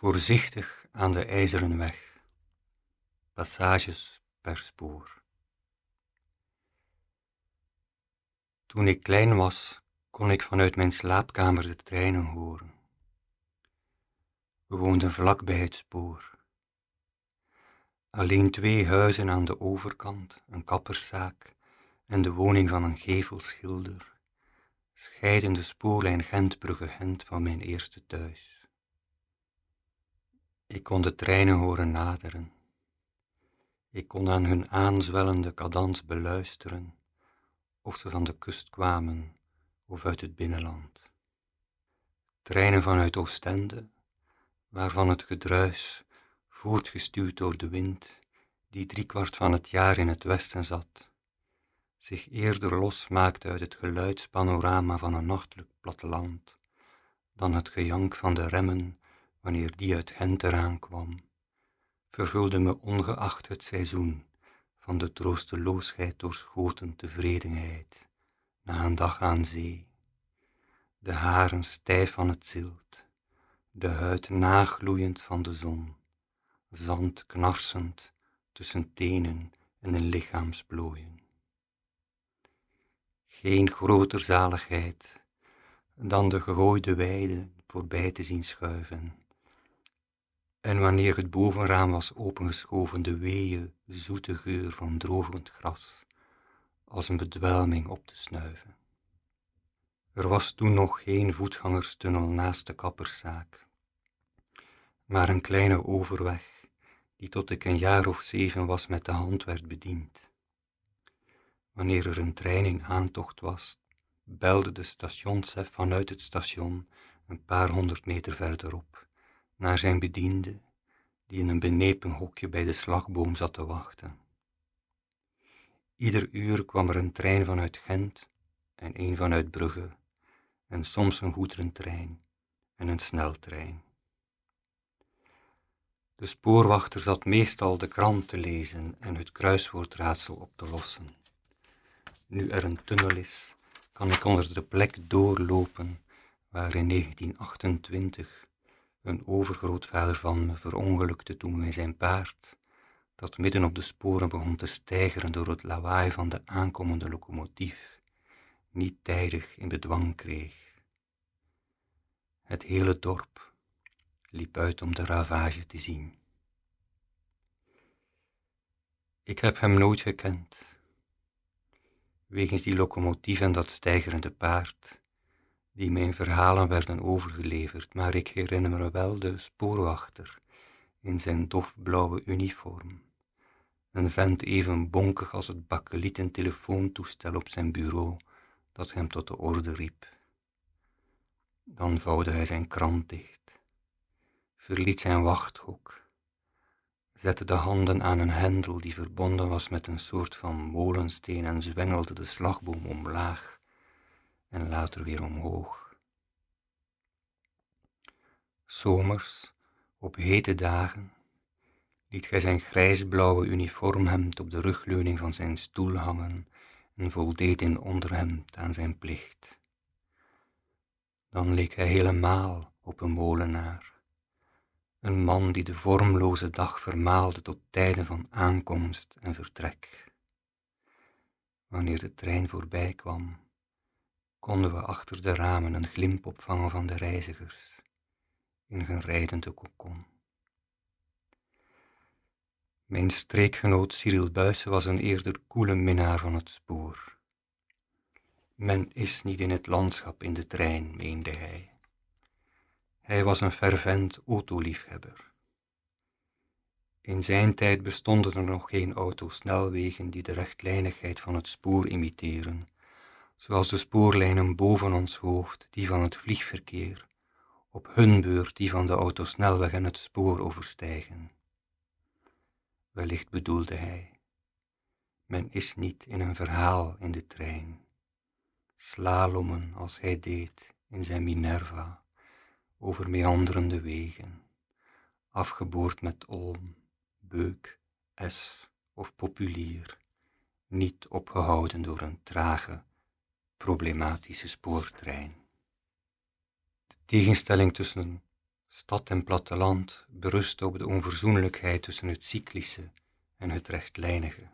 Voorzichtig aan de ijzeren weg, passages per spoor. Toen ik klein was, kon ik vanuit mijn slaapkamer de treinen horen. We woonden vlak bij het spoor. Alleen twee huizen aan de overkant, een kapperszaak en de woning van een gevelschilder, scheiden de spoorlijn Gentbrugge-Gent van mijn eerste thuis. Ik kon de treinen horen naderen. Ik kon aan hun aanzwellende cadans beluisteren of ze van de kust kwamen of uit het binnenland. Treinen vanuit Oostende, waarvan het gedruis, voortgestuwd door de wind, die driekwart van het jaar in het westen zat, zich eerder losmaakte uit het geluidspanorama van een nachtelijk platteland dan het gejank van de remmen wanneer die uit Gent eraan kwam, vervulde me ongeacht het seizoen van de troosteloosheid doorschoten tevredenheid na een dag aan zee, de haren stijf van het zilt, de huid nagloeiend van de zon, zand knarsend tussen tenen en een lichaamsplooien. Geen groter zaligheid dan de gegooide weide voorbij te zien schuiven en wanneer het bovenraam was opengeschoven, de weeë, zoete geur van drogend gras, als een bedwelming op te snuiven. Er was toen nog geen voetgangerstunnel naast de kapperszaak, maar een kleine overweg die tot ik een jaar of zeven was met de hand werd bediend. Wanneer er een trein in aantocht was, belde de stationschef vanuit het station een paar honderd meter verderop naar zijn bediende, die in een benepen hokje bij de slagboom zat te wachten. Ieder uur kwam er een trein vanuit Gent en een vanuit Brugge, en soms een goederentrein en een sneltrein. De spoorwachter zat meestal de krant te lezen en het kruiswoordraadsel op te lossen. Nu er een tunnel is, kan ik onder de plek doorlopen waar in 1928 een overgrootvader van me verongelukte toen hij zijn paard, dat midden op de sporen begon te stijgeren door het lawaai van de aankomende locomotief, niet tijdig in bedwang kreeg. Het hele dorp liep uit om de ravage te zien. Ik heb hem nooit gekend. Wegens die locomotief en dat stijgerende paard die mijn verhalen werden overgeleverd, maar ik herinner me wel de spoorwachter in zijn dofblauwe uniform. Een vent even bonkig als het bakkelieten telefoontoestel op zijn bureau dat hem tot de orde riep. Dan vouwde hij zijn krant dicht, verliet zijn wachthok, zette de handen aan een hendel die verbonden was met een soort van molensteen en zwengelde de slagboom omlaag en later weer omhoog. Zomers, op hete dagen, liet hij zijn grijsblauwe uniformhemd op de rugleuning van zijn stoel hangen en voldeed in onderhemd aan zijn plicht. Dan leek hij helemaal op een molenaar, een man die de vormloze dag vermaalde tot tijden van aankomst en vertrek. Wanneer de trein voorbij kwam, konden we achter de ramen een glimp opvangen van de reizigers in hun rijdende kokon. Mijn streekgenoot Cyril Buysse was een eerder koele minnaar van het spoor. Men is niet in het landschap in de trein, meende hij. Hij was een fervent autoliefhebber. In zijn tijd bestonden er nog geen autosnelwegen die de rechtlijnigheid van het spoor imiteren zoals de spoorlijnen boven ons hoofd die van het vliegverkeer, op hun beurt die van de autosnelweg en het spoor overstijgen. Wellicht bedoelde hij, men is niet in een verhaal in de trein, slalommen als hij deed in zijn Minerva over meanderende wegen, afgeboord met olm, beuk, es of populier, niet opgehouden door een trage problematische spoortrein. De tegenstelling tussen Stad en platteland berust op de onverzoenlijkheid tussen het cyclische en het rechtlijnige.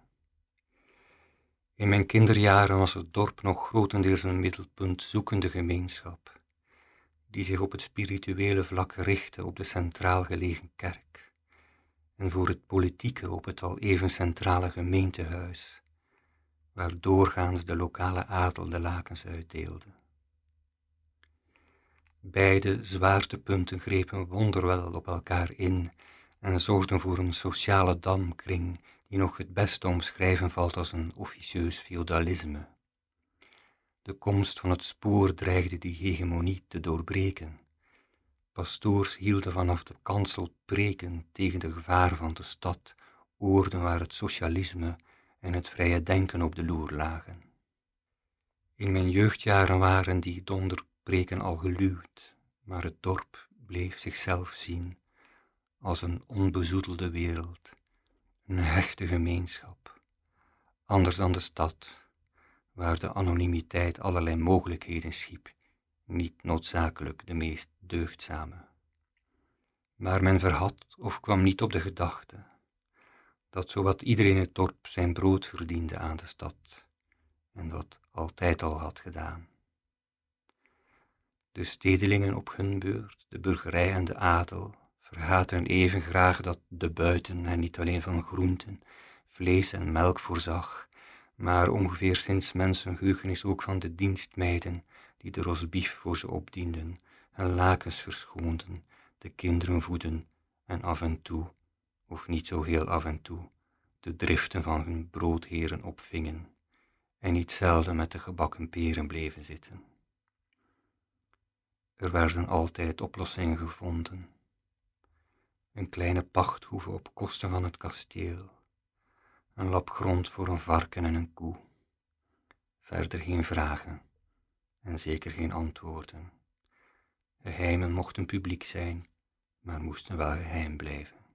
In mijn kinderjaren was het dorp nog grotendeels een middelpunt zoekende gemeenschap, die zich op het spirituele vlak richtte op de centraal gelegen kerk en voor het politieke op het al even centrale gemeentehuis, waar doorgaans de lokale adel de lakens uitdeelde. Beide zwaartepunten grepen wonderwel op elkaar in en zorgden voor een sociale damkring die nog het beste omschrijven valt als een officieus feudalisme. De komst van het spoor dreigde die hegemonie te doorbreken. Pastoors hielden vanaf de kansel preken tegen de gevaren van de stad, oorden waar het socialisme en het vrije denken op de loer lagen. In mijn jeugdjaren waren die donderpreken al geluwd, maar het dorp bleef zichzelf zien als een onbezoedelde wereld, een hechte gemeenschap, anders dan de stad, waar de anonimiteit allerlei mogelijkheden schiep, niet noodzakelijk de meest deugdzame. Maar men verhad of kwam niet op de gedachte dat zowat iedereen in het dorp zijn brood verdiende aan de stad, en dat altijd al had gedaan. De stedelingen op hun beurt, de burgerij en de adel, vergaten even graag dat de buiten hen niet alleen van groenten, vlees en melk voorzag, maar ongeveer sinds is ook van de dienstmeiden die de rosbief voor ze opdienden, hun lakens verschoonden, de kinderen voeden en af en toe, of niet zo heel af en toe, de driften van hun broodheren opvingen en niet zelden met de gebakken peren bleven zitten. Er werden altijd oplossingen gevonden. Een kleine pachthoeve op kosten van het kasteel, een lap grond voor een varken en een koe. Verder geen vragen en zeker geen antwoorden. Geheimen mochten publiek zijn, maar moesten wel geheim blijven.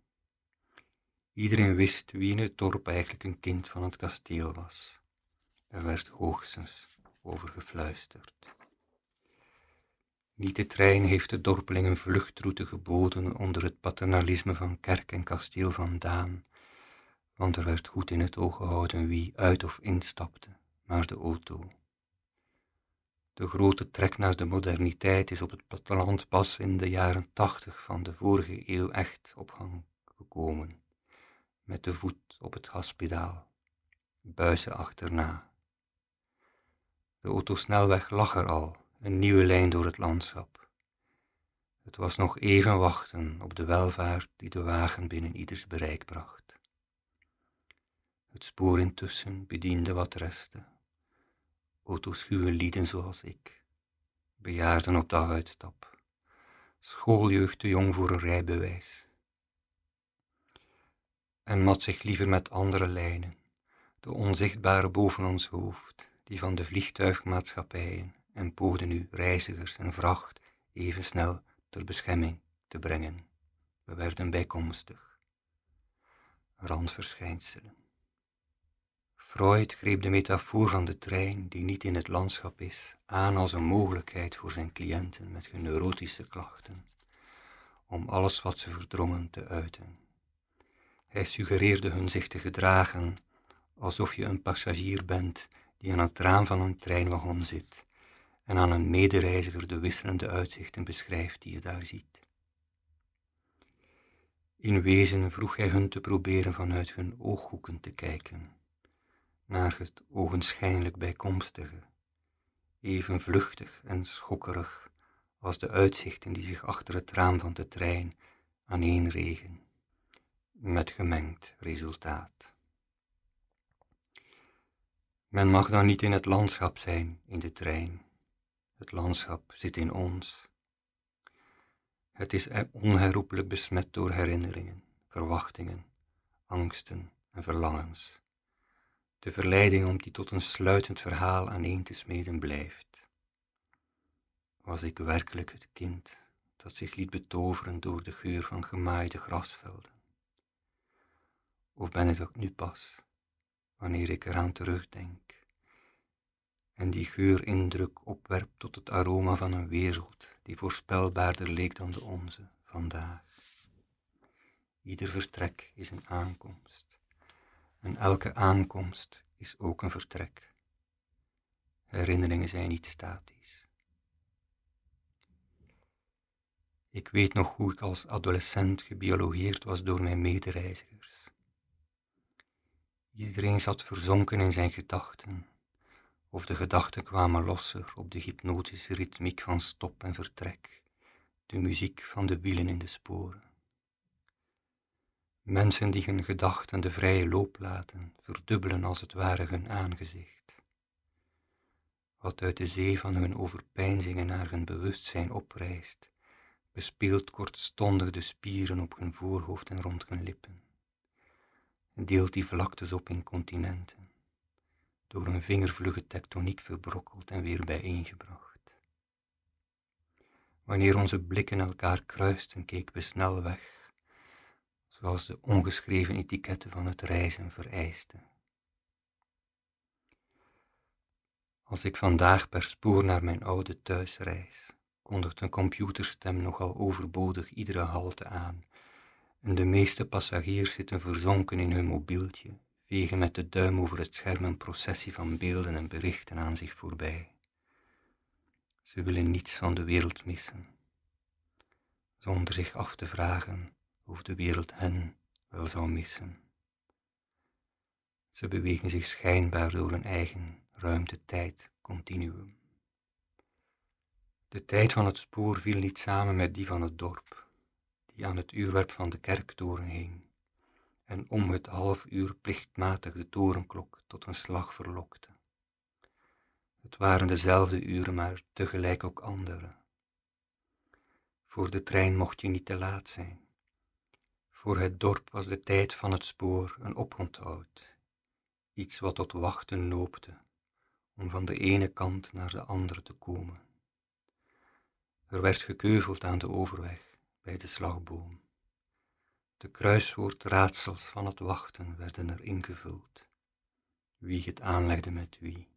Iedereen wist wie in het dorp eigenlijk een kind van het kasteel was. Er werd hoogstens over gefluisterd. Niet de trein heeft de dorpeling een vluchtroute geboden onder het paternalisme van kerk en kasteel vandaan, want er werd goed in het oog gehouden wie uit of instapte, maar de auto. De grote trek naar de moderniteit is op het platteland pas in de jaren tachtig van de vorige eeuw echt op gang gekomen, met de voet op het gaspedaal, buizen achterna. De autosnelweg lag er al, een nieuwe lijn door het landschap. Het was nog even wachten op de welvaart die de wagen binnen ieders bereik bracht. Het spoor intussen bediende wat restte. Autoschuwe lieden zoals ik, bejaarden op de uitstap, schooljeugd te jong voor een rijbewijs. En mat zich liever met andere lijnen, de onzichtbare boven ons hoofd, die van de vliegtuigmaatschappijen en poogde nu reizigers en vracht even snel ter bescherming te brengen. We werden bijkomstig. Randverschijnselen. Freud greep de metafoor van de trein die niet in het landschap is aan als een mogelijkheid voor zijn cliënten met hun neurotische klachten, om alles wat ze verdrongen te uiten. Hij suggereerde hun zich te gedragen alsof je een passagier bent die aan het raam van een treinwagon zit en aan een medereiziger de wisselende uitzichten beschrijft die je daar ziet. In wezen vroeg hij hun te proberen vanuit hun ooghoeken te kijken, naar het ogenschijnlijk bijkomstige, even vluchtig en schokkerig als de uitzichten die zich achter het raam van de trein aaneenregen, met gemengd resultaat. Men mag dan niet in het landschap zijn in de trein, het landschap zit in ons. Het is onherroepelijk besmet door herinneringen, verwachtingen, angsten en verlangens. De verleiding om die tot een sluitend verhaal aaneen te smeden blijft. Was ik werkelijk het kind dat zich liet betoveren door de geur van gemaaide grasvelden? Of ben ik dat nu pas, wanneer ik eraan terugdenk? en die geurindruk opwerpt tot het aroma van een wereld die voorspelbaarder leek dan de onze vandaag. Ieder vertrek is een aankomst en elke aankomst is ook een vertrek. Herinneringen zijn niet statisch. Ik weet nog hoe ik als adolescent gebiologeerd was door mijn medereizigers. Iedereen zat verzonken in zijn gedachten, of de gedachten kwamen losser op de hypnotische ritmiek van stop en vertrek, de muziek van de wielen in de sporen. Mensen die hun gedachten de vrije loop laten, verdubbelen als het ware hun aangezicht. Wat uit de zee van hun overpeinzingen naar hun bewustzijn oprijst, bespeelt kortstondig de spieren op hun voorhoofd en rond hun lippen, deelt die vlaktes op in continenten, door een vingervlugge tektoniek verbrokkeld en weer bijeengebracht. Wanneer onze blikken elkaar kruisten, keken we snel weg, zoals de ongeschreven etiketten van het reizen vereisten. Als ik vandaag per spoor naar mijn oude thuis reis, kondigt een computerstem nogal overbodig iedere halte aan. En de meeste passagiers zitten verzonken in hun mobieltje, vegen met de duim over het scherm een processie van beelden en berichten aan zich voorbij. Ze willen niets van de wereld missen, zonder zich af te vragen of de wereld hen wel zou missen. Ze bewegen zich schijnbaar door een eigen ruimte-tijd continuum. De tijd van het spoor viel niet samen met die van het dorp, die aan het uurwerk van de kerktoren hing, en om het half uur plichtmatig de torenklok tot een slag verlokte. Het waren dezelfde uren, maar tegelijk ook andere. Voor de trein mocht je niet te laat zijn. Voor het dorp was de tijd van het spoor een oponthoud, iets wat tot wachten loopte, om van de ene kant naar de andere te komen. Er werd gekeuveld aan de overweg bij de slagboom. De kruiswoordraadsels van het wachten werden er ingevuld. Wie het aanlegde met wie.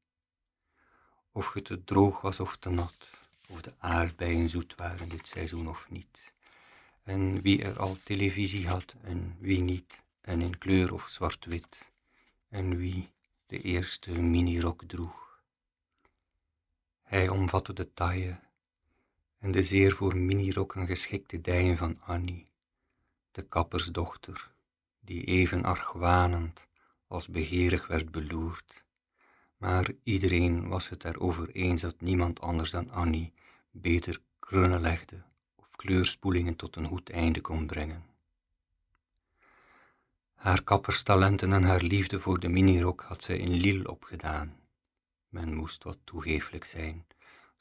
Of het te droog was of te nat, of de aardbeien zoet waren dit seizoen of niet. En wie er al televisie had en wie niet, en in kleur of zwart-wit. En wie de eerste minirok droeg. Hij omvatte de taille en de zeer voor minirokken geschikte dijen van Annie, de kappersdochter, die even argwanend als begeerig werd beloerd. Maar iedereen was het erover eens dat niemand anders dan Annie beter krunnen legde of kleurspoelingen tot een goed einde kon brengen. Haar kapperstalenten en haar liefde voor de minirok had zij in Lille opgedaan. Men moest wat toegeeflijk zijn,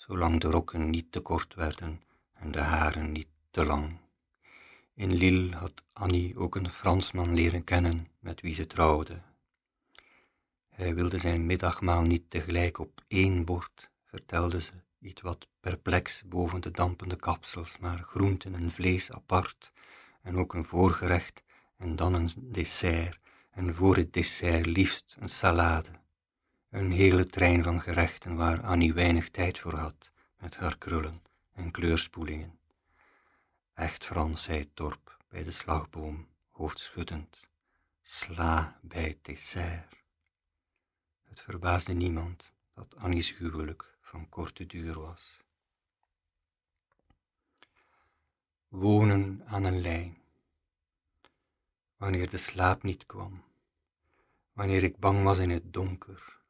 zolang de rokken niet te kort werden en de haren niet te lang. In Lille had Annie ook een Fransman leren kennen met wie ze trouwde. Hij wilde zijn middagmaal niet tegelijk op één bord, vertelde ze, iets wat perplex boven de dampende kapsels, maar groenten en vlees apart, en ook een voorgerecht en dan een dessert, en voor het dessert liefst een salade. Een hele trein van gerechten waar Annie weinig tijd voor had, met haar krullen en kleurspoelingen. Echt Frans, zei dorp bij de slagboom, hoofdschuddend. Sla bij het. Het verbaasde niemand dat Annie's huwelijk van korte duur was. Wonen aan een lijn. Wanneer de slaap niet kwam, wanneer ik bang was in het donker,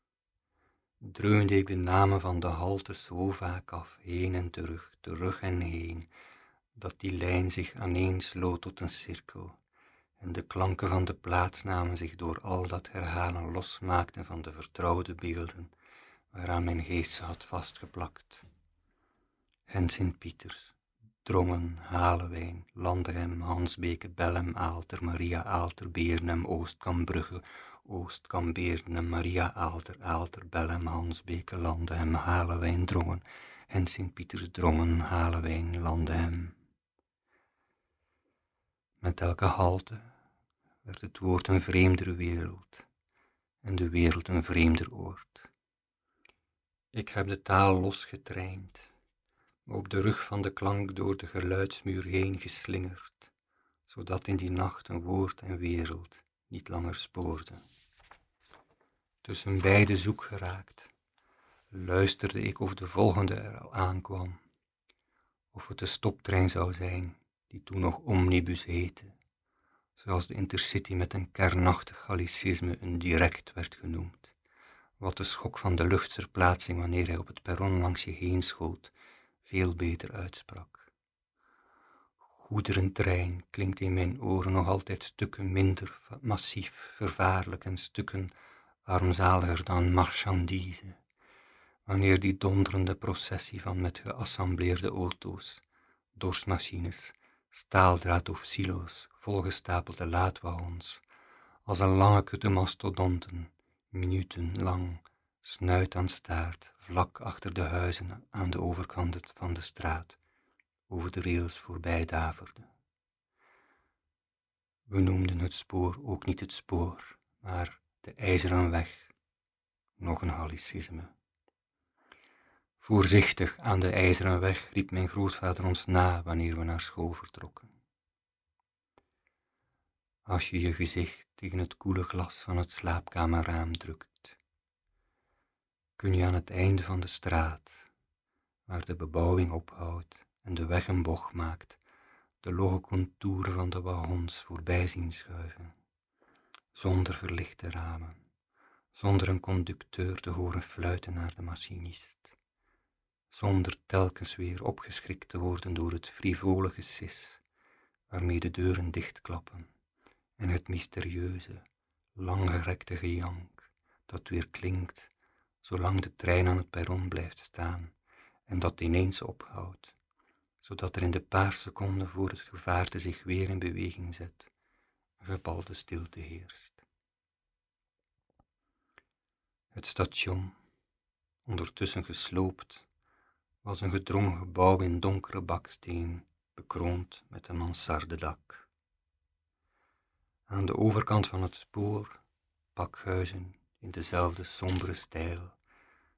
dreunde ik de namen van de halte zo vaak af, heen en terug, terug en heen, dat die lijn zich aaneensloot tot een cirkel, en de klanken van de plaatsnamen zich door al dat herhalen losmaakten van de vertrouwde beelden, waaraan mijn geest ze had vastgeplakt. En Sint-Pieters, Drongen, Halewijn, Landehem, Hansbeke, Bellem, Aalter, Maria Aalter, Beernem, Oostkambrugge, Oostkambeernem, Maria Aalter, Aalter, Bellem, Hansbeke, Landehem, Halewijn, Drongen, en Sint-Pieters, Drongen, Halewijn, Landehem. Met elke halte werd het woord een vreemdere wereld en de wereld een vreemder oord. Ik heb de taal losgetraind, me op de rug van de klank door de geluidsmuur heen geslingerd, zodat in die nacht een woord en wereld niet langer spoorde. Tussen beide zoek geraakt, luisterde ik of de volgende er al aankwam, of het de stoptrein zou zijn die toen nog omnibus heette, zoals de intercity met een kernachtig gallicisme een direct werd genoemd, wat de schok van de luchtverplaatsing wanneer hij op het perron langs je heen schoot, veel beter uitsprak. Goederentrein klinkt in mijn oren nog altijd stukken minder massief, vervaarlijk en stukken armzaliger dan marchandise, wanneer die donderende processie van met geassembleerde auto's, dorsmachines, staaldraad of silo's, volgestapelde laadwagons, als een lange kutte mastodonten, minutenlang, snuit aan staart, vlak achter de huizen aan de overkant van de straat, over de rails voorbij daverde. We noemden het spoor ook niet het spoor, maar de ijzeren weg, nog een hallicisme. Voorzichtig aan de ijzeren weg riep mijn grootvader ons na wanneer we naar school vertrokken. Als je je gezicht tegen het koele glas van het slaapkamerraam drukt, kun je aan het einde van de straat, waar de bebouwing ophoudt en de weg een bocht maakt, de logge contouren van de wagons voorbij zien schuiven, zonder verlichte ramen, zonder een conducteur te horen fluiten naar de machinist zonder telkens weer opgeschrikt te worden door het frivole gesis waarmee de deuren dichtklappen en het mysterieuze, langgerekte gejank dat weer klinkt zolang de trein aan het perron blijft staan en dat ineens ophoudt, zodat er in de paar seconden voor het gevaarte zich weer in beweging zet, gebalde stilte heerst. Het station, ondertussen gesloopt, was een gedrongen gebouw in donkere baksteen, bekroond met een mansardedak. Aan de overkant van het spoor pakhuizen in dezelfde sombere stijl,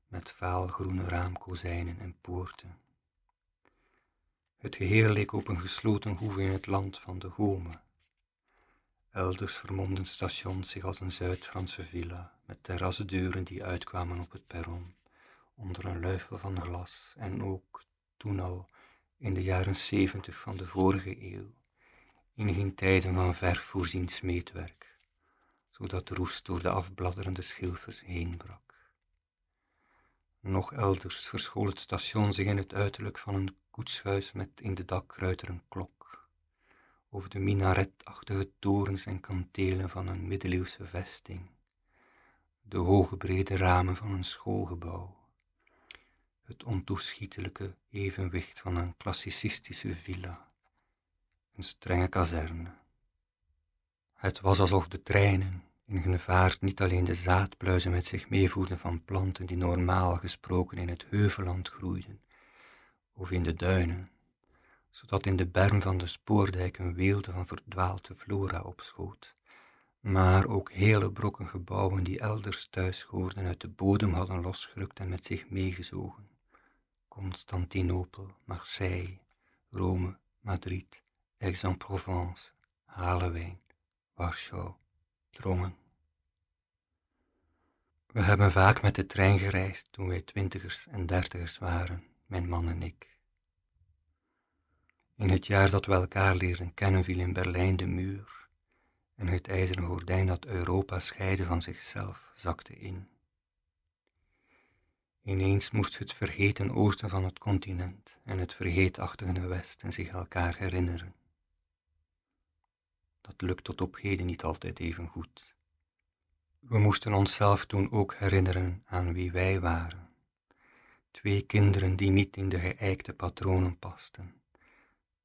met vaalgroene raamkozijnen en poorten. Het geheel leek op een gesloten hoeve in het land van de Gome. Elders vermomden stations zich als een Zuid-Franse villa, met terrasdeuren die uitkwamen op het perron onder een luifel van glas en ook toen al in de jaren zeventig van de vorige eeuw, in geen tijden van verf voorzien zodat roest door de afbladderende schilfers heen brak. Nog elders verschool het station zich in het uiterlijk van een koetshuis met in de dakruiter een klok, of de minaretachtige torens en kantelen van een middeleeuwse vesting, de hoge brede ramen van een schoolgebouw, het ontoeschietelijke evenwicht van een klassicistische villa, een strenge kazerne. Het was alsof de treinen in hun vaart niet alleen de zaadpluizen met zich meevoerden van planten die normaal gesproken in het heuvelland groeiden, of in de duinen, zodat in de berm van de spoordijk een weelde van verdwaalde flora opschoot, maar ook hele brokken gebouwen die elders thuis hoorden uit de bodem hadden losgerukt en met zich meegezogen. Constantinopel, Marseille, Rome, Madrid, Aix-en-Provence, Halewijn, Warschau, Drongen. We hebben vaak met de trein gereisd toen wij twintigers en dertigers waren, mijn man en ik. In het jaar dat we elkaar leerden kennen viel in Berlijn de muur en het ijzeren gordijn dat Europa scheidde van zichzelf zakte in. Ineens moest het vergeten oosten van het continent en het vergeetachtige westen zich elkaar herinneren. Dat lukt tot op heden niet altijd even goed. We moesten onszelf toen ook herinneren aan wie wij waren. Twee kinderen die niet in de geëikte patronen pasten.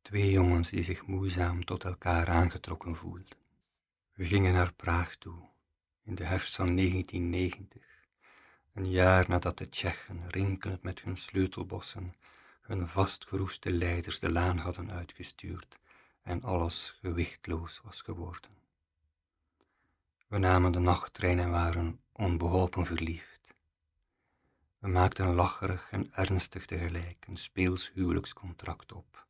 Twee jongens die zich moeizaam tot elkaar aangetrokken voelden. We gingen naar Praag toe, in de herfst van 1990 een jaar nadat de Tsjechen, rinkelend met hun sleutelbossen, hun vastgeroeste leiders de laan hadden uitgestuurd en alles gewichtloos was geworden. We namen de nachttrein en waren onbeholpen verliefd. We maakten lacherig en ernstig tegelijk een speels huwelijkscontract op.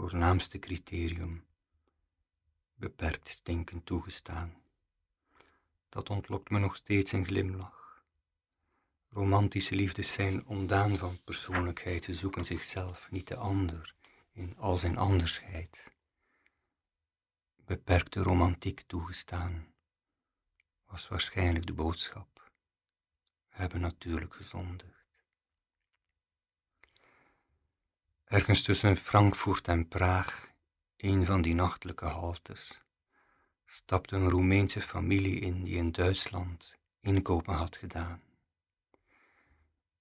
Voornaamste criterium, beperkt stinken toegestaan. Dat ontlokt me nog steeds een glimlach. Romantische liefdes zijn ondaan van persoonlijkheid, ze zoeken zichzelf, niet de ander, in al zijn andersheid. Beperkte romantiek toegestaan, was waarschijnlijk de boodschap. We hebben natuurlijk gezondigd. Ergens tussen Frankfurt en Praag, een van die nachtelijke haltes, stapte een Roemeense familie in die in Duitsland inkopen had gedaan.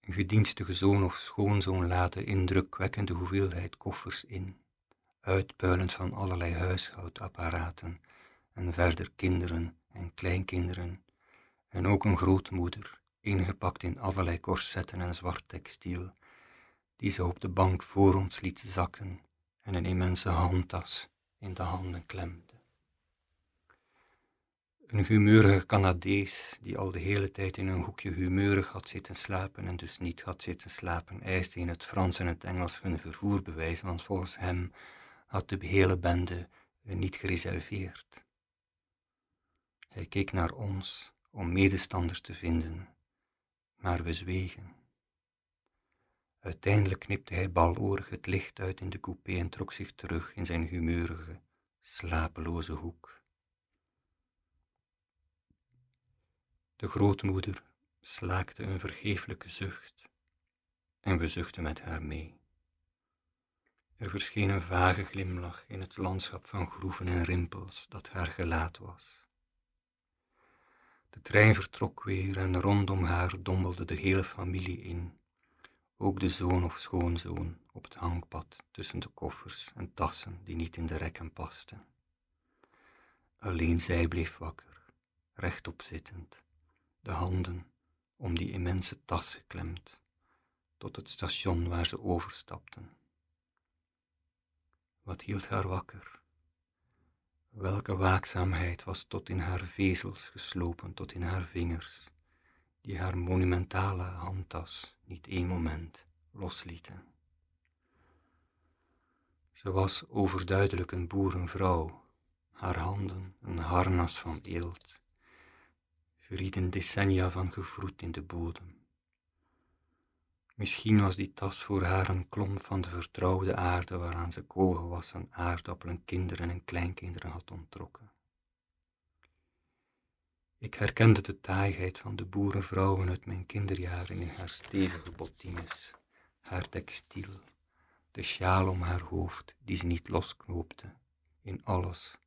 Een gedienstige zoon of schoonzoon laadde indrukwekkende hoeveelheid koffers in, uitpuilend van allerlei huishoudapparaten en verder kinderen en kleinkinderen, en ook een grootmoeder, ingepakt in allerlei corsetten en zwart textiel, die ze op de bank voor ons liet zakken en een immense handtas in de handen klemde. Een humeurige Canadees, die al de hele tijd in een hoekje humeurig had zitten slapen en dus niet had zitten slapen, eiste in het Frans en het Engels hun vervoerbewijs, want volgens hem had de hele bende niet gereserveerd. Hij keek naar ons om medestanders te vinden, maar we zwegen. Uiteindelijk knipte hij balorig het licht uit in de coupé en trok zich terug in zijn humeurige, slapeloze hoek. De grootmoeder slaakte een vergeeflijke zucht en we zuchtten met haar mee. Er verscheen een vage glimlach in het landschap van groeven en rimpels dat haar gelaat was. De trein vertrok weer en rondom haar dommelde de hele familie in, ook de zoon of schoonzoon op het hangpad tussen de koffers en tassen die niet in de rekken pasten. Alleen zij bleef wakker, rechtop zittend, de handen om die immense tas geklemd, tot het station waar ze overstapten. Wat hield haar wakker? Welke waakzaamheid was tot in haar vezels geslopen, tot in haar vingers, die haar monumentale handtas niet één moment loslieten. Ze was overduidelijk een boerenvrouw, haar handen een harnas van eelt, verrieden decennia van gevroet in de bodem. Misschien was die tas voor haar een klomp van de vertrouwde aarde waaraan ze koolgewassen aardappelen, kinderen en kleinkinderen had onttrokken. Ik herkende de taaiheid van de boerenvrouwen uit mijn kinderjaren in haar stevige bottines, haar textiel, de sjaal om haar hoofd die ze niet losknoopte, in alles,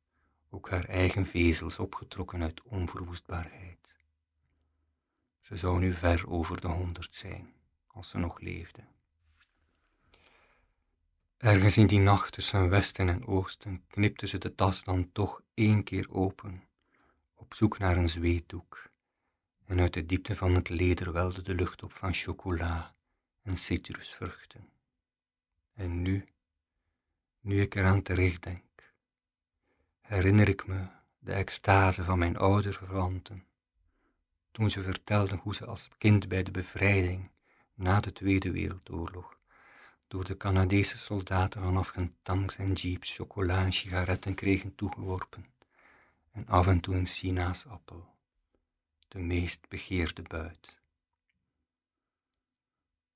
ook haar eigen vezels opgetrokken uit onverwoestbaarheid. Ze zou nu ver over de honderd zijn, als ze nog leefde. Ergens in die nacht tussen westen en oosten knipte ze de tas dan toch één keer open op zoek naar een zweetdoek, en uit de diepte van het leder welde de lucht op van chocola en citrusvruchten. En nu, nu ik eraan terugdenk, herinner ik me de extase van mijn ouderverwanten, toen ze vertelden hoe ze als kind bij de bevrijding na de Tweede Wereldoorlog door de Canadese soldaten vanaf hun tanks en jeeps chocola en sigaretten kregen toegeworpen en af en toe een sinaasappel, de meest begeerde buit.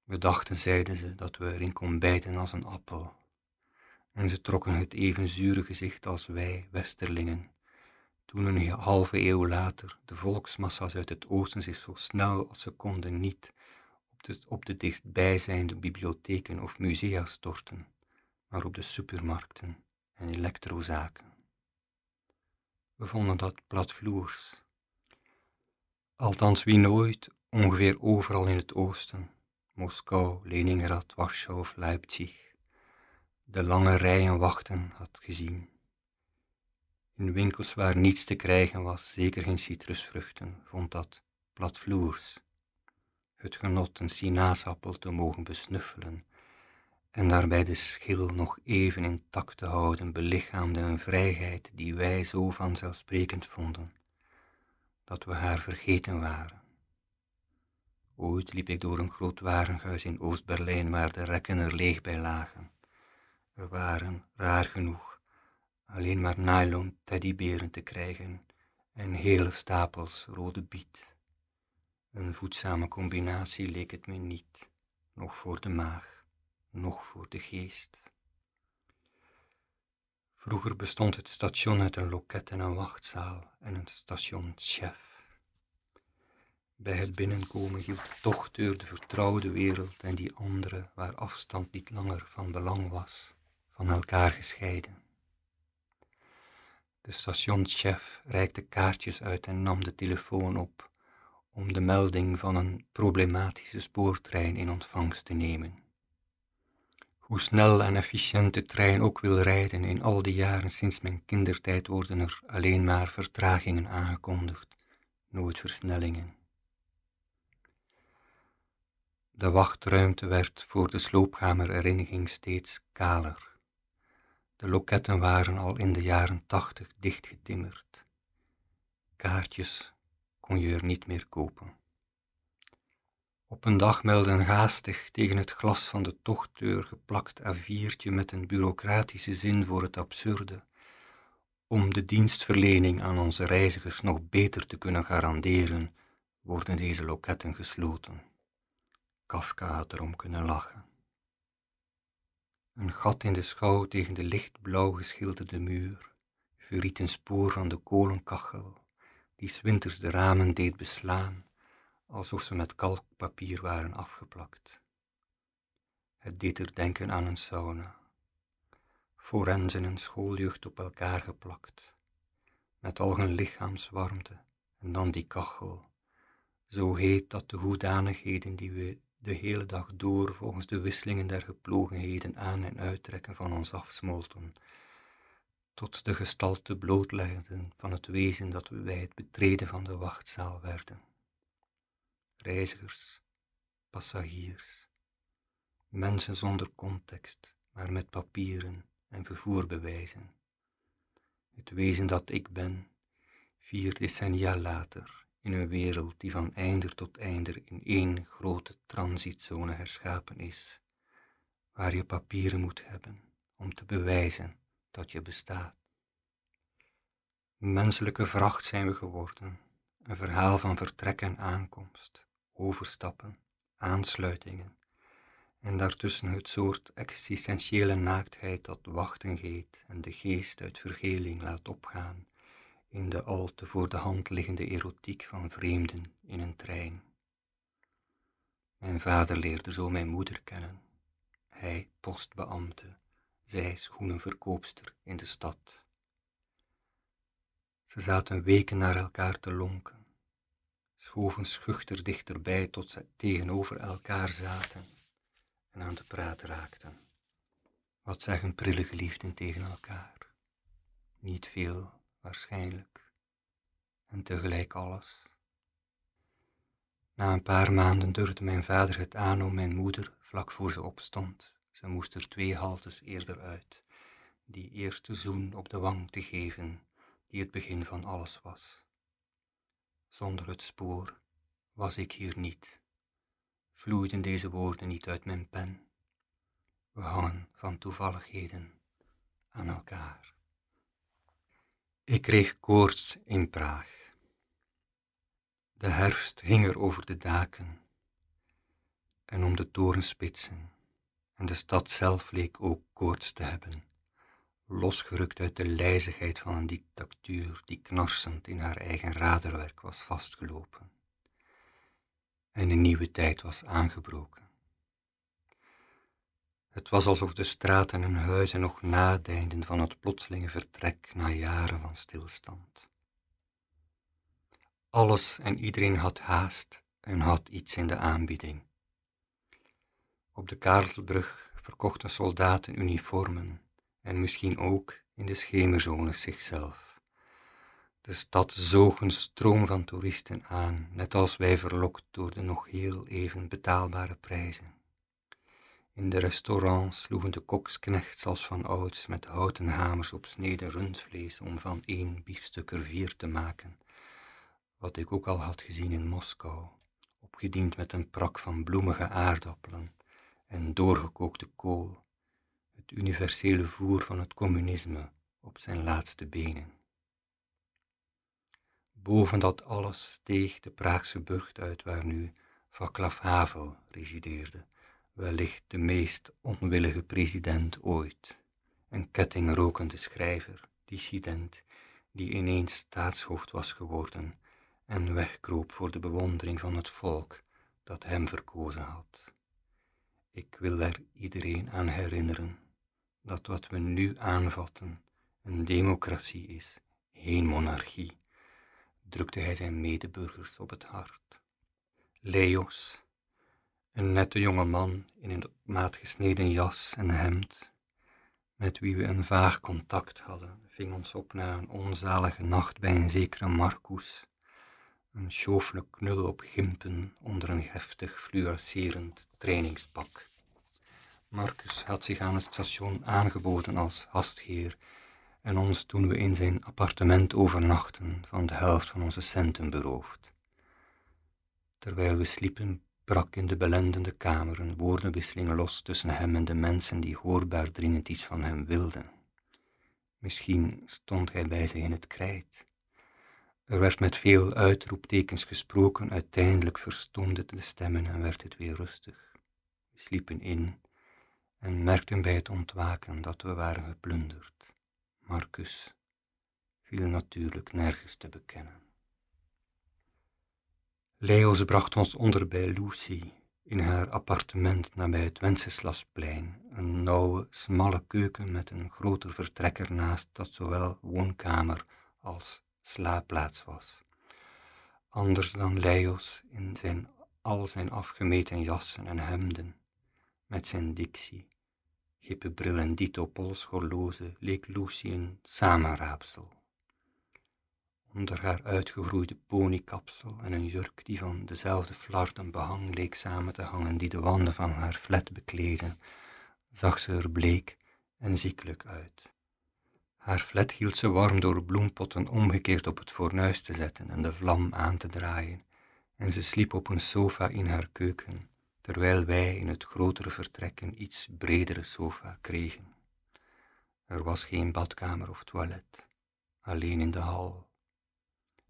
We dachten, zeiden ze, dat we erin kon bijten als een appel, en ze trokken het even zure gezicht als wij, Westerlingen, toen een halve eeuw later de volksmassa's uit het oosten zich zo snel als ze konden niet op de, op de dichtstbijzijnde bibliotheken of musea storten, maar op de supermarkten en elektrozaken. We vonden dat platvloers. Althans, wie nooit, ongeveer overal in het oosten, Moskou, Leningrad, Warschau of Leipzig, de lange rijen wachten had gezien. In winkels waar niets te krijgen was, zeker geen citrusvruchten, vond dat platvloers. Het genot een sinaasappel te mogen besnuffelen en daarbij de schil nog even intact te houden, belichaamde een vrijheid die wij zo vanzelfsprekend vonden, dat we haar vergeten waren. Ooit liep ik door een groot warenhuis in Oost-Berlijn waar de rekken er leeg bij lagen. Er waren, raar genoeg, alleen maar nylon teddyberen te krijgen en hele stapels rode biet. Een voedzame combinatie leek het me niet, nog voor de maag, nog voor de geest. Vroeger bestond het station uit een loket en een wachtzaal en een stationschef. Bij het binnenkomen hield toch deur de vertrouwde wereld en die andere, waar afstand niet langer van belang was, van elkaar gescheiden. De stationschef reikte kaartjes uit en nam de telefoon op om de melding van een problematische spoortrein in ontvangst te nemen. Hoe snel en efficiënt de trein ook wil rijden, in al die jaren sinds mijn kindertijd worden er alleen maar vertragingen aangekondigd, nooit versnellingen. De wachtruimte werd voor de sloopkamerherinnering steeds kaler. De loketten waren al in de jaren tachtig dichtgetimmerd. Kaartjes kon je er niet meer kopen. Op een dag meldde een haastig tegen het glas van de tochtdeur geplakt A4'tje met een bureaucratische zin voor het absurde. Om de dienstverlening aan onze reizigers nog beter te kunnen garanderen, worden deze loketten gesloten. Kafka had erom kunnen lachen. Een gat in de schouw tegen de lichtblauw geschilderde muur verriet een spoor van de kolenkachel, die winters de ramen deed beslaan, alsof ze met kalkpapier waren afgeplakt. Het deed er denken aan een sauna. Forensen en schooljeugd op elkaar geplakt, met al hun lichaamswarmte, en dan die kachel, zo heet dat de hoedanigheden die we de hele dag door volgens de wisselingen der geplogenheden aan en uittrekken van ons afsmolten, tot de gestalte blootlegden van het wezen dat we bij het betreden van de wachtzaal werden. Reizigers, passagiers, mensen zonder context, maar met papieren en vervoerbewijzen. Het wezen dat ik ben, vier decennia later, in een wereld die van einder tot einder in één grote transitzone herschapen is, waar je papieren moet hebben om te bewijzen dat je bestaat. Menselijke vracht zijn we geworden, een verhaal van vertrek en aankomst, overstappen, aansluitingen, en daartussen het soort existentiële naaktheid dat wachten heet en de geest uit vergeling laat opgaan in de al te voor de hand liggende erotiek van vreemden in een trein. Mijn vader leerde zo mijn moeder kennen. Hij postbeambte, zij schoenenverkoopster in de stad. Ze zaten weken naar elkaar te lonken, schoven schuchter dichterbij tot ze tegenover elkaar zaten en aan de praat raakten. Wat zeggen prille geliefden tegen elkaar? Niet veel waarschijnlijk, en tegelijk alles. Na een paar maanden durfde mijn vader het aan om mijn moeder vlak voor ze opstond. Ze moest er twee haltes eerder uit, die eerste zoen op de wang te geven, die het begin van alles was. Zonder het spoor was ik hier niet, vloeiden deze woorden niet uit mijn pen. We hangen van toevalligheden aan elkaar. Ik kreeg koorts in Praag. De herfst hing er over de daken en om de torenspitsen, en de stad zelf leek ook koorts te hebben, losgerukt uit de lijzigheid van een dictatuur die knarsend in haar eigen raderwerk was vastgelopen. En een nieuwe tijd was aangebroken. Het was alsof de straten en huizen nog nadeinden van het plotselinge vertrek na jaren van stilstand. Alles en iedereen had haast en had iets in de aanbieding. Op de Karelbrug verkochten soldaten uniformen en misschien ook in de schemerzones zichzelf. De stad zoog een stroom van toeristen aan, net als wij verlokt door de nog heel even betaalbare prijzen. In de restaurants sloegen de koksknechts als van ouds met houten hamers op sneden rundvlees om van één biefstuk er vier te maken, wat ik ook al had gezien in Moskou, opgediend met een prak van bloemige aardappelen en doorgekookte kool, het universele voer van het communisme op zijn laatste benen. Boven dat alles steeg de Praagse burcht uit waar nu Vaclav Havel resideerde, wellicht de meest onwillige president ooit, een kettingrokende schrijver, dissident, die ineens staatshoofd was geworden en wegkroop voor de bewondering van het volk dat hem verkozen had. Ik wil er iedereen aan herinneren dat wat we nu aanvatten een democratie is, geen monarchie, drukte hij zijn medeburgers op het hart. Leos, een nette jonge man in een maat gesneden jas en hemd, met wie we een vaag contact hadden, ving ons op na een onzalige nacht bij een zekere Marcus, een sjofele knul op gimpen onder een heftig fluorescerend trainingspak. Marcus had zich aan het station aangeboden als gastgeer en ons toen we in zijn appartement overnachten van de helft van onze centen beroofd. Terwijl we sliepen, brak in de belendende kamer een woordenwisseling los tussen hem en de mensen die hoorbaar dringend iets van hem wilden. Misschien stond hij bij zich in het krijt. Er werd met veel uitroeptekens gesproken, uiteindelijk verstoomde de stemmen en werd het weer rustig. We sliepen in en merkten bij het ontwaken dat we waren geplunderd. Marcus viel natuurlijk nergens te bekennen. Leos bracht ons onder bij Lucy in haar appartement nabij het Wenceslasplein, een nauwe, smalle keuken met een groter vertrek ernaast dat zowel woonkamer als slaapplaats was. Anders dan Leos in zijn, al zijn afgemeten jassen en hemden, met zijn dictie, Gippenbril en dito polshorloge leek Lucy een samenraapsel. Onder haar uitgegroeide ponykapsel en een jurk die van dezelfde flarden behang leek samen te hangen die de wanden van haar flat bekleden, zag ze er bleek en ziekelijk uit. Haar flat hield ze warm door bloempotten omgekeerd op het fornuis te zetten en de vlam aan te draaien, en ze sliep op een sofa in haar keuken, terwijl wij in het grotere vertrek een iets bredere sofa kregen. Er was geen badkamer of toilet, alleen in de hal.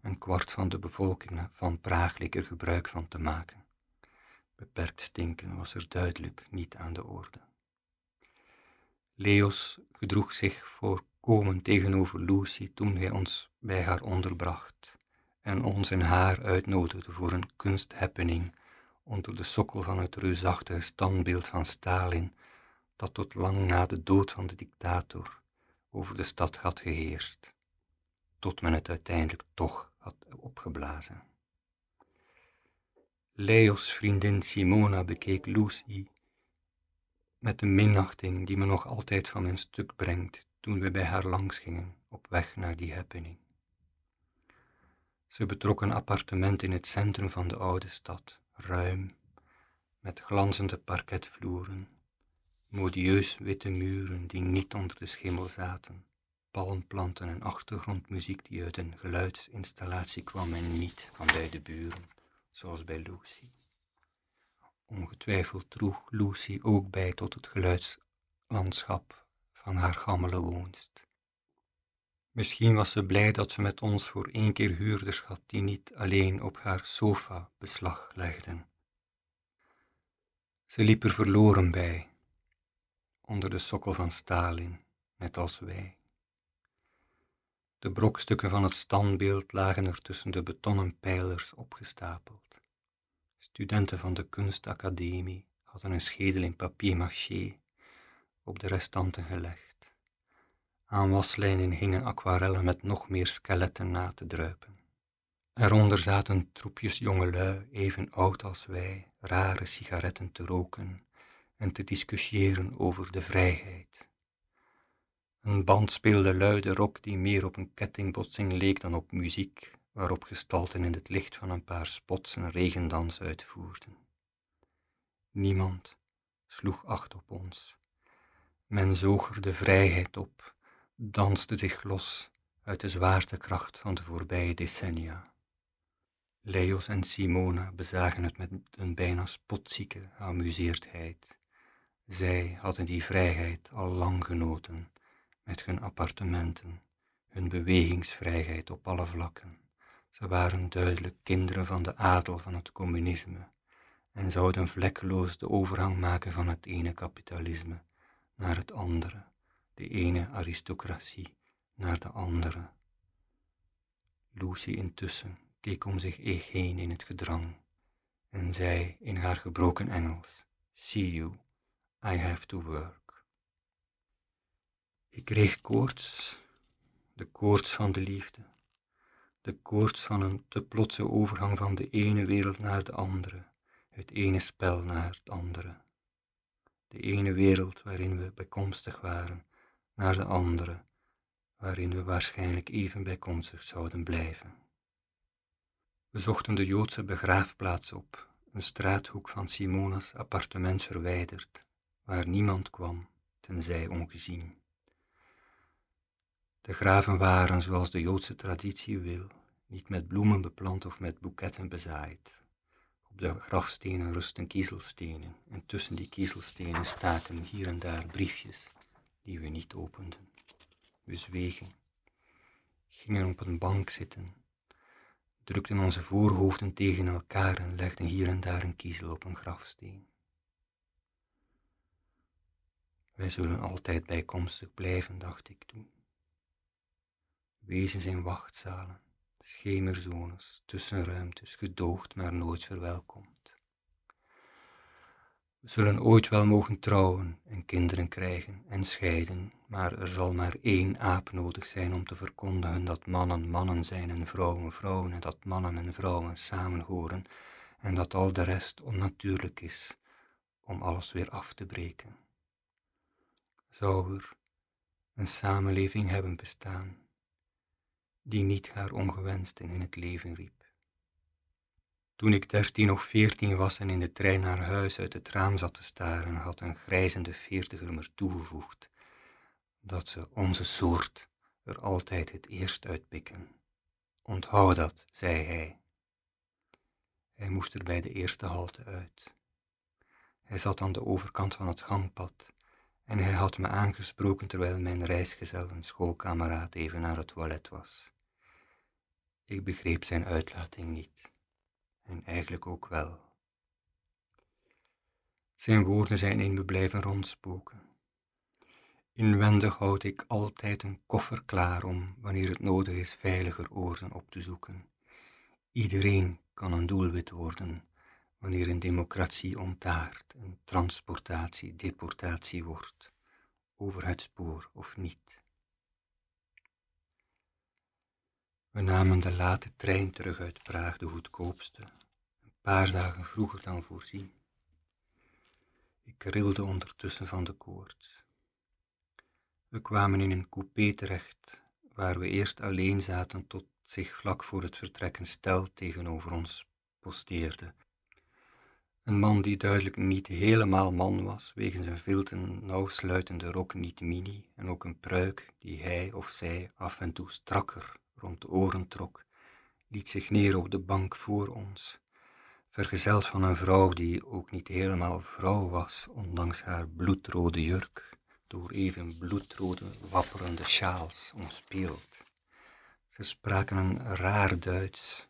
Een kwart van de bevolking van Praag er gebruik van te maken. Beperkt stinken was er duidelijk niet aan de orde. Leos gedroeg zich voorkomen tegenover Lucy toen hij ons bij haar onderbracht en ons en haar uitnodigde voor een kunsthappening onder de sokkel van het reusachtige standbeeld van Stalin, dat tot lang na de dood van de dictator over de stad had geheerst, tot men het uiteindelijk toch had opgeblazen. Leos vriendin Simona bekeek Lucy met een minachting die me nog altijd van mijn stuk brengt toen we bij haar langs gingen op weg naar die happening. Ze betrok een appartement in het centrum van de oude stad, ruim, met glanzende parketvloeren, modieus witte muren die niet onder de schimmel zaten, palmplanten en achtergrondmuziek die uit een geluidsinstallatie kwam en niet van bij de buren, zoals bij Lucy. Ongetwijfeld droeg Lucy ook bij tot het geluidslandschap van haar gammele woonst. Misschien was ze blij dat ze met ons voor één keer huurders had die niet alleen op haar sofa beslag legden. Ze liep er verloren bij, onder de sokkel van Stalin, net als wij. De brokstukken van het standbeeld lagen er tussen de betonnen pijlers opgestapeld. Studenten van de kunstacademie hadden een schedel in papier-maché op de restanten gelegd. Aan waslijnen hingen aquarellen met nog meer skeletten na te druipen. Eronder zaten troepjes jongelui, even oud als wij, rare sigaretten te roken en te discussiëren over de vrijheid. Een band speelde luide rock die meer op een kettingbotsing leek dan op muziek, waarop gestalten in het licht van een paar spots een regendans uitvoerden. Niemand sloeg acht op ons. Men zoog er de vrijheid op danste zich los uit de zwaartekracht van de voorbije decennia. Leos en Simona bezagen het met een bijna spotzieke geamuseerdheid. Zij hadden die vrijheid al lang genoten, met hun appartementen, hun bewegingsvrijheid op alle vlakken. Ze waren duidelijk kinderen van de adel van het communisme en zouden vlekkeloos de overgang maken van het ene kapitalisme naar het andere, de ene aristocratie naar de andere. Lucy intussen keek om zich heen in het gedrang en zei in haar gebroken Engels: See you, I have to work. Ik kreeg koorts, de koorts van de liefde, de koorts van een te plotse overgang van de ene wereld naar de andere, het ene spel naar het andere. De ene wereld waarin we bijkomstig waren, naar de andere, waarin we waarschijnlijk even bijkomstig zouden blijven. We zochten de Joodse begraafplaats op, een straathoek van Simona's appartement verwijderd, waar niemand kwam, tenzij ongezien. De graven waren, zoals de Joodse traditie wil, niet met bloemen beplant of met boeketten bezaaid. Op de grafstenen rusten kiezelstenen en tussen die kiezelstenen staken hier en daar briefjes die we niet openden. We zwegen, gingen op een bank zitten, drukten onze voorhoofden tegen elkaar en legden hier en daar een kiezel op een grafsteen. Wij zullen altijd bijkomstig blijven, dacht ik toen. Wezens in wachtzalen, schemerzones, tussenruimtes, gedoogd maar nooit verwelkomd. Zullen ooit wel mogen trouwen en kinderen krijgen en scheiden, maar er zal maar één aap nodig zijn om te verkondigen dat mannen mannen zijn en vrouwen vrouwen en dat mannen en vrouwen samen horen en dat al de rest onnatuurlijk is om alles weer af te breken. Zou er een samenleving hebben bestaan die niet haar ongewensten in het leven riep? Toen ik dertien of veertien was en in de trein naar huis uit het raam zat te staren, had een grijzende veertiger me toegevoegd dat ze onze soort er altijd het eerst uitpikken. Onthoud dat, zei hij. Hij moest er bij de eerste halte uit. Hij zat aan de overkant van het gangpad en hij had me aangesproken terwijl mijn reisgezel, een schoolkameraad, even naar het toilet was. Ik begreep zijn uitlating niet en eigenlijk ook wel. Zijn woorden zijn in me blijven rondspoken. Inwendig houd ik altijd een koffer klaar om, wanneer het nodig is, veiliger oorden op te zoeken. Iedereen kan een doelwit worden wanneer een democratie ontaart, een transportatie, deportatie wordt, over het spoor of niet. We namen de late trein terug uit Praag, de goedkoopste, een paar dagen vroeger dan voorzien. Ik rilde ondertussen van de koorts. We kwamen in een coupé terecht, waar we eerst alleen zaten tot zich vlak voor het vertrekken stel tegenover ons posteerde. Een man die duidelijk niet helemaal man was, wegens een veel te nauwsluitende rok niet mini en ook een pruik die hij of zij af en toe strakker rond de oren trok, liet zich neer op de bank voor ons, vergezeld van een vrouw die ook niet helemaal vrouw was, ondanks haar bloedrode jurk, door even bloedrode wapperende sjaals omspeeld. Ze spraken een raar Duits,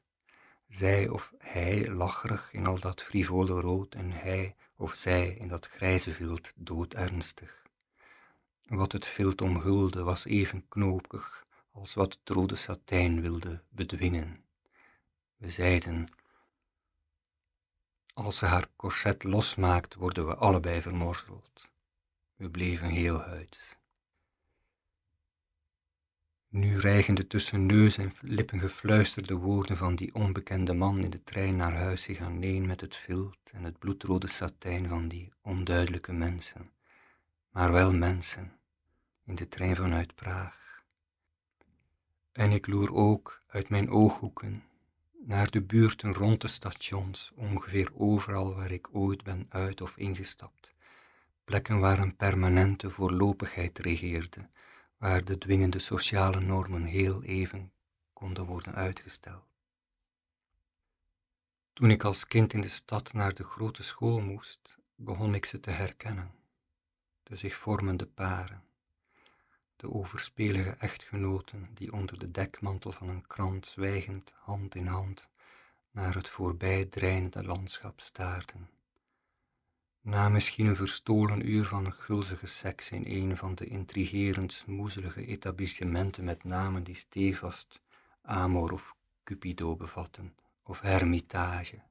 zij of hij lacherig in al dat frivole rood en hij of zij in dat grijze vilt doodernstig. Wat het vilt omhulde was even knopig als wat het rode satijn wilde bedwingen. We zeiden, als ze haar corset losmaakt, worden we allebei vermorzeld. We bleven heel huids. Nu rijgende tussen neus en lippen gefluisterde woorden van die onbekende man in de trein naar huis zich aaneen met het vilt en het bloedrode satijn van die onduidelijke mensen, maar wel mensen, in de trein vanuit Praag. En ik loer ook uit mijn ooghoeken naar de buurten rond de stations, ongeveer overal waar ik ooit ben uit of ingestapt, plekken waar een permanente voorlopigheid regeerde, waar de dwingende sociale normen heel even konden worden uitgesteld. Toen ik als kind in de stad naar de grote school moest, begon ik ze te herkennen, de zich vormende paren, de overspelige echtgenoten die onder de dekmantel van een krant zwijgend hand in hand naar het voorbijdrijnende landschap staarden. Na misschien een verstolen uur van gulzige seks in een van de intrigerend smoezelige etablissementen met namen die stevast Amor of Cupido bevatten, of Hermitage,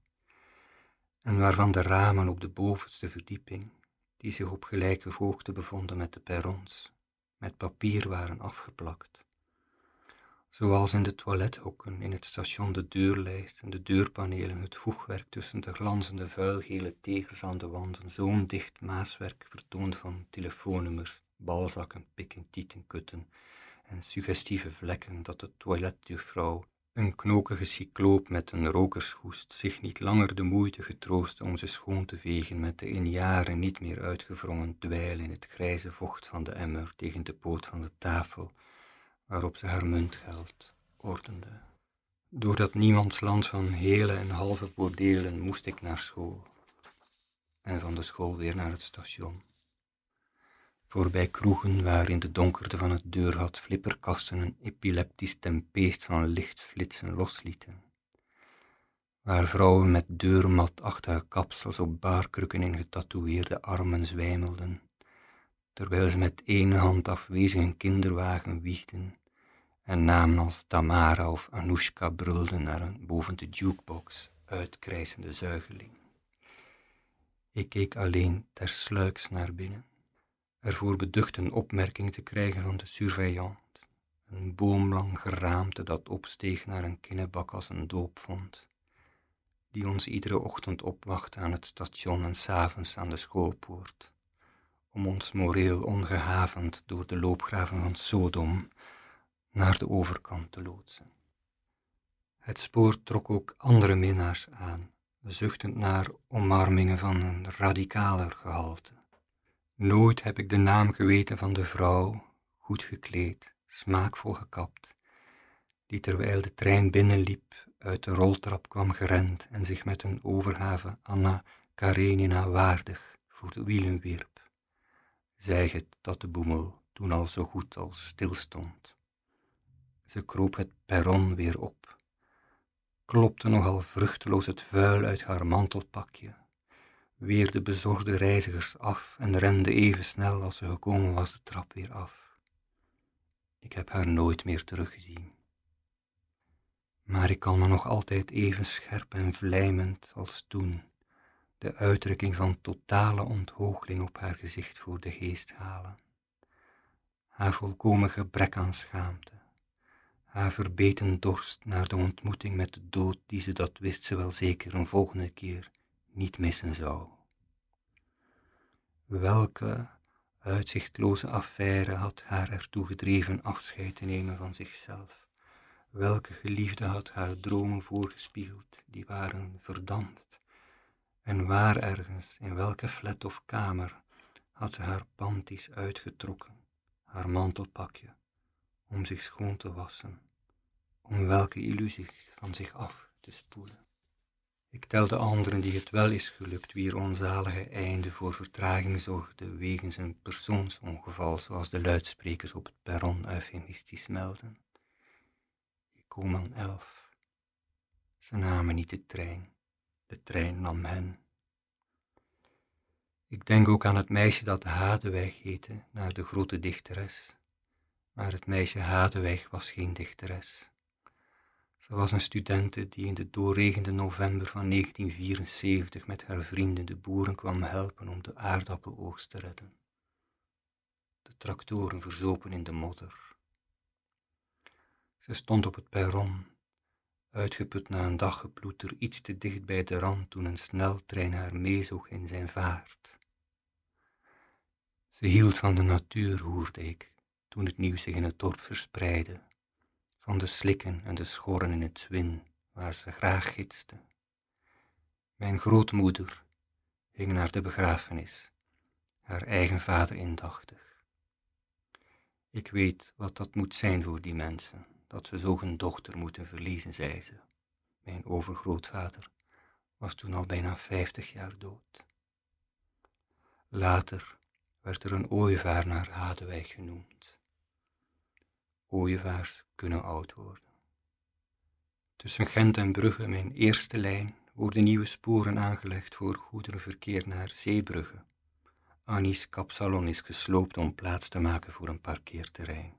en waarvan de ramen op de bovenste verdieping, die zich op gelijke hoogte bevonden met de perrons, met papier waren afgeplakt. Zoals in de toilethokken in het station de deurlijst en de deurpanelen het voegwerk tussen de glanzende vuilgele tegels aan de wanden zo'n dicht maaswerk vertoont van telefoonnummers, balzakken, pikken, tieten, kutten en suggestieve vlekken dat de toiletjuffrouw, een knokige cycloop met een rokershoest, zich niet langer de moeite getroost om ze schoon te vegen met de in jaren niet meer uitgewrongen dweil in het grijze vocht van de emmer tegen de poot van de tafel waarop ze haar muntgeld ordende. Door dat niemandsland van hele en halve bordelen moest ik naar school en van de school weer naar het station. Voorbij kroegen waar in de donkerte van het deurgat flipperkasten een epileptisch tempeest van lichtflitsen loslieten. Waar vrouwen met deurmatachtige kapsels op baarkrukken in getatoeëerde armen zwijmelden terwijl ze met één hand afwezig een kinderwagen wiegden en namen als Tamara of Anoushka brulden naar een boven de jukebox uitkrijzende zuigeling. Ik keek alleen tersluiks naar binnen, ervoor beducht een opmerking te krijgen van de surveillant, een boomlang geraamte dat opsteeg naar een kinnebak als een doopvond, die ons iedere ochtend opwachtte aan het station en s'avonds aan de schoolpoort om ons moreel ongehavend door de loopgraven van Sodom naar de overkant te loodsen. Het spoor trok ook andere minnaars aan, zuchtend naar omarmingen van een radicaler gehalte. Nooit heb ik de naam geweten van de vrouw, goed gekleed, smaakvol gekapt, die terwijl de trein binnenliep uit de roltrap kwam gerend en zich met een overgave Anna Karenina waardig voor de wielen wierp zei het dat de boemel toen al zo goed als stilstond. Ze kroop het perron weer op, klopte nogal vruchteloos het vuil uit haar mantelpakje, weer de bezorgde reizigers af en rende even snel als ze gekomen was de trap weer af. Ik heb haar nooit meer teruggezien. Maar ik kan me nog altijd even scherp en vlijmend als toen de uitdrukking van totale onthoogling op haar gezicht voor de geest halen. Haar volkomen gebrek aan schaamte, haar verbeten dorst naar de ontmoeting met de dood die ze dat wist ze wel zeker een volgende keer niet missen zou. Welke uitzichtloze affaire had haar ertoe gedreven afscheid te nemen van zichzelf? Welke geliefde had haar dromen voorgespiegeld, die waren verdampt en waar ergens, in welke flat of kamer, had ze haar panties uitgetrokken, haar mantelpakje, om zich schoon te wassen, om welke illusies van zich af te spoelen. Ik telde anderen die het wel is gelukt, wier onzalige einde voor vertraging zorgde wegens een persoonsongeval, zoals de luidsprekers op het perron eufemistisch melden. Ik kom aan elf. Ze namen niet de trein de trein nam hen. Ik denk ook aan het meisje dat Hadeweg heette, naar de grote dichteres. Maar het meisje Hadeweg was geen dichteres. Ze was een studente die in de doorregende november van 1974 met haar vrienden de boeren kwam helpen om de aardappeloogst te redden. De tractoren verzopen in de modder. Ze stond op het perron uitgeput na een dag geploeter, iets te dicht bij de rand toen een sneltrein haar meezoog in zijn vaart. Ze hield van de natuur, hoorde ik, toen het nieuws zich in het dorp verspreidde, van de slikken en de schorren in het zwin, waar ze graag gidste. Mijn grootmoeder ging naar de begrafenis, haar eigen vader indachtig. Ik weet wat dat moet zijn voor die mensen dat ze zo een dochter moeten verliezen, zei ze. Mijn overgrootvader was toen al bijna vijftig jaar dood. Later werd er een ooievaar naar Hadewijk genoemd. Ooievaars kunnen oud worden. Tussen Gent en Brugge, mijn eerste lijn, worden nieuwe sporen aangelegd voor goederenverkeer naar Zeebrugge. Anis Kapsalon is gesloopt om plaats te maken voor een parkeerterrein.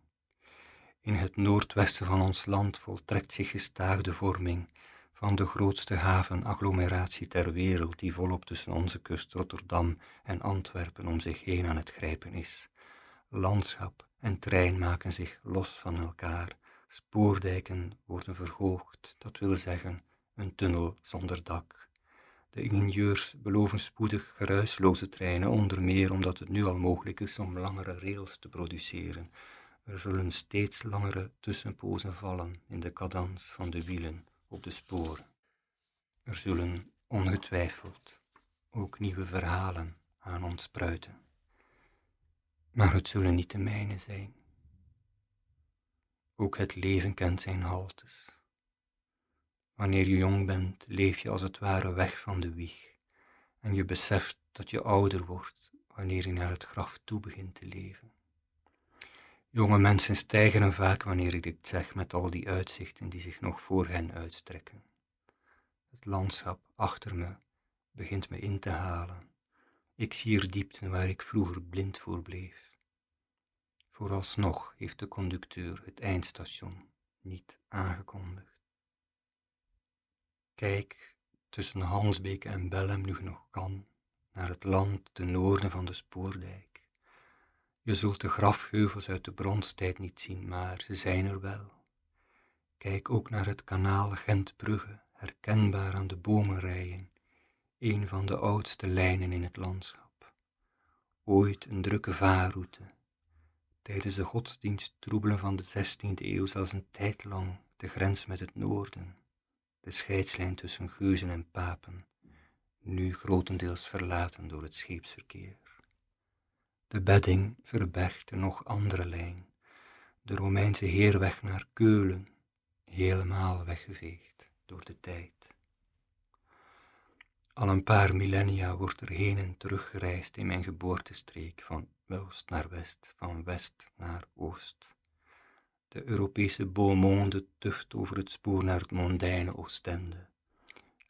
In het noordwesten van ons land voltrekt zich gestaag de vorming van de grootste havenagglomeratie ter wereld die volop tussen onze kust Rotterdam en Antwerpen om zich heen aan het grijpen is. Landschap en trein maken zich los van elkaar, spoordijken worden verhoogd, dat wil zeggen een tunnel zonder dak. De ingenieurs beloven spoedig geruisloze treinen, onder meer omdat het nu al mogelijk is om langere rails te produceren. Er zullen steeds langere tussenpozen vallen in de cadans van de wielen op de sporen. Er zullen ongetwijfeld ook nieuwe verhalen aan ons spruiten, maar het zullen niet de mijne zijn. Ook het leven kent zijn haltes. Wanneer je jong bent, leef je als het ware weg van de wieg en je beseft dat je ouder wordt wanneer je naar het graf toe begint te leven. Jonge mensen stijgen vaak wanneer ik dit zeg met al die uitzichten die zich nog voor hen uitstrekken. Het landschap achter me begint me in te halen. Ik zie er diepten waar ik vroeger blind voor bleef. Vooralsnog heeft de conducteur het eindstation niet aangekondigd. Kijk tussen Hansbeek en Bellem nu nog kan naar het land ten noorden van de spoordijk. Je zult de grafheuvels uit de bronstijd niet zien, maar ze zijn er wel. Kijk ook naar het kanaal Gentbrugge, herkenbaar aan de bomenrijen, een van de oudste lijnen in het landschap. Ooit een drukke vaarroute, tijdens de godsdiensttroebelen van de 16e eeuw zelfs een tijd lang de grens met het noorden, de scheidslijn tussen geuzen en papen, nu grotendeels verlaten door het scheepsverkeer. De bedding verbergt een nog andere lijn, de Romeinse heerweg naar Keulen, helemaal weggeveegd door de tijd. Al een paar millennia wordt er heen en terug gereisd in mijn geboortestreek, van oost naar west, van west naar oost. De Europese beaumonde tuft over het spoor naar het mondaine Oostende.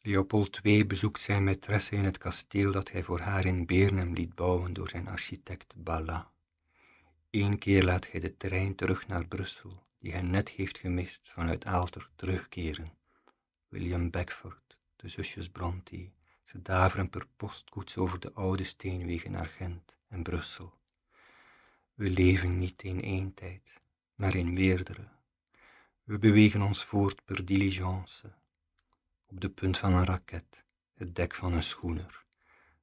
Leopold II bezoekt zijn maîtresse in het kasteel dat hij voor haar in Beernem liet bouwen door zijn architect Balla. Eén keer laat hij de trein terug naar Brussel, die hij net heeft gemist vanuit Aalter terugkeren. William Beckford, de zusjes Bronte, ze daveren per postkoets over de oude steenwegen naar Gent en Brussel. We leven niet in één tijd, maar in meerdere. We bewegen ons voort per diligence, op de punt van een raket, het dek van een schoener.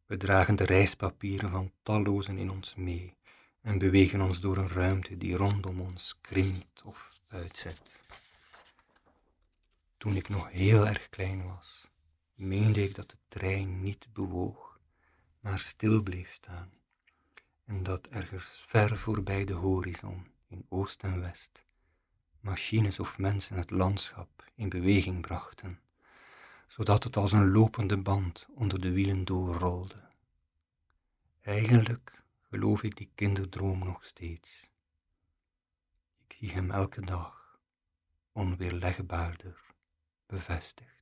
We dragen de reispapieren van tallozen in ons mee en bewegen ons door een ruimte die rondom ons krimpt of uitzet. Toen ik nog heel erg klein was, meende ik dat de trein niet bewoog, maar stil bleef staan, en dat ergens ver voorbij de horizon, in oost en west, machines of mensen het landschap in beweging brachten zodat het als een lopende band onder de wielen doorrolde. Eigenlijk geloof ik die kinderdroom nog steeds. Ik zie hem elke dag onweerlegbaarder bevestigd.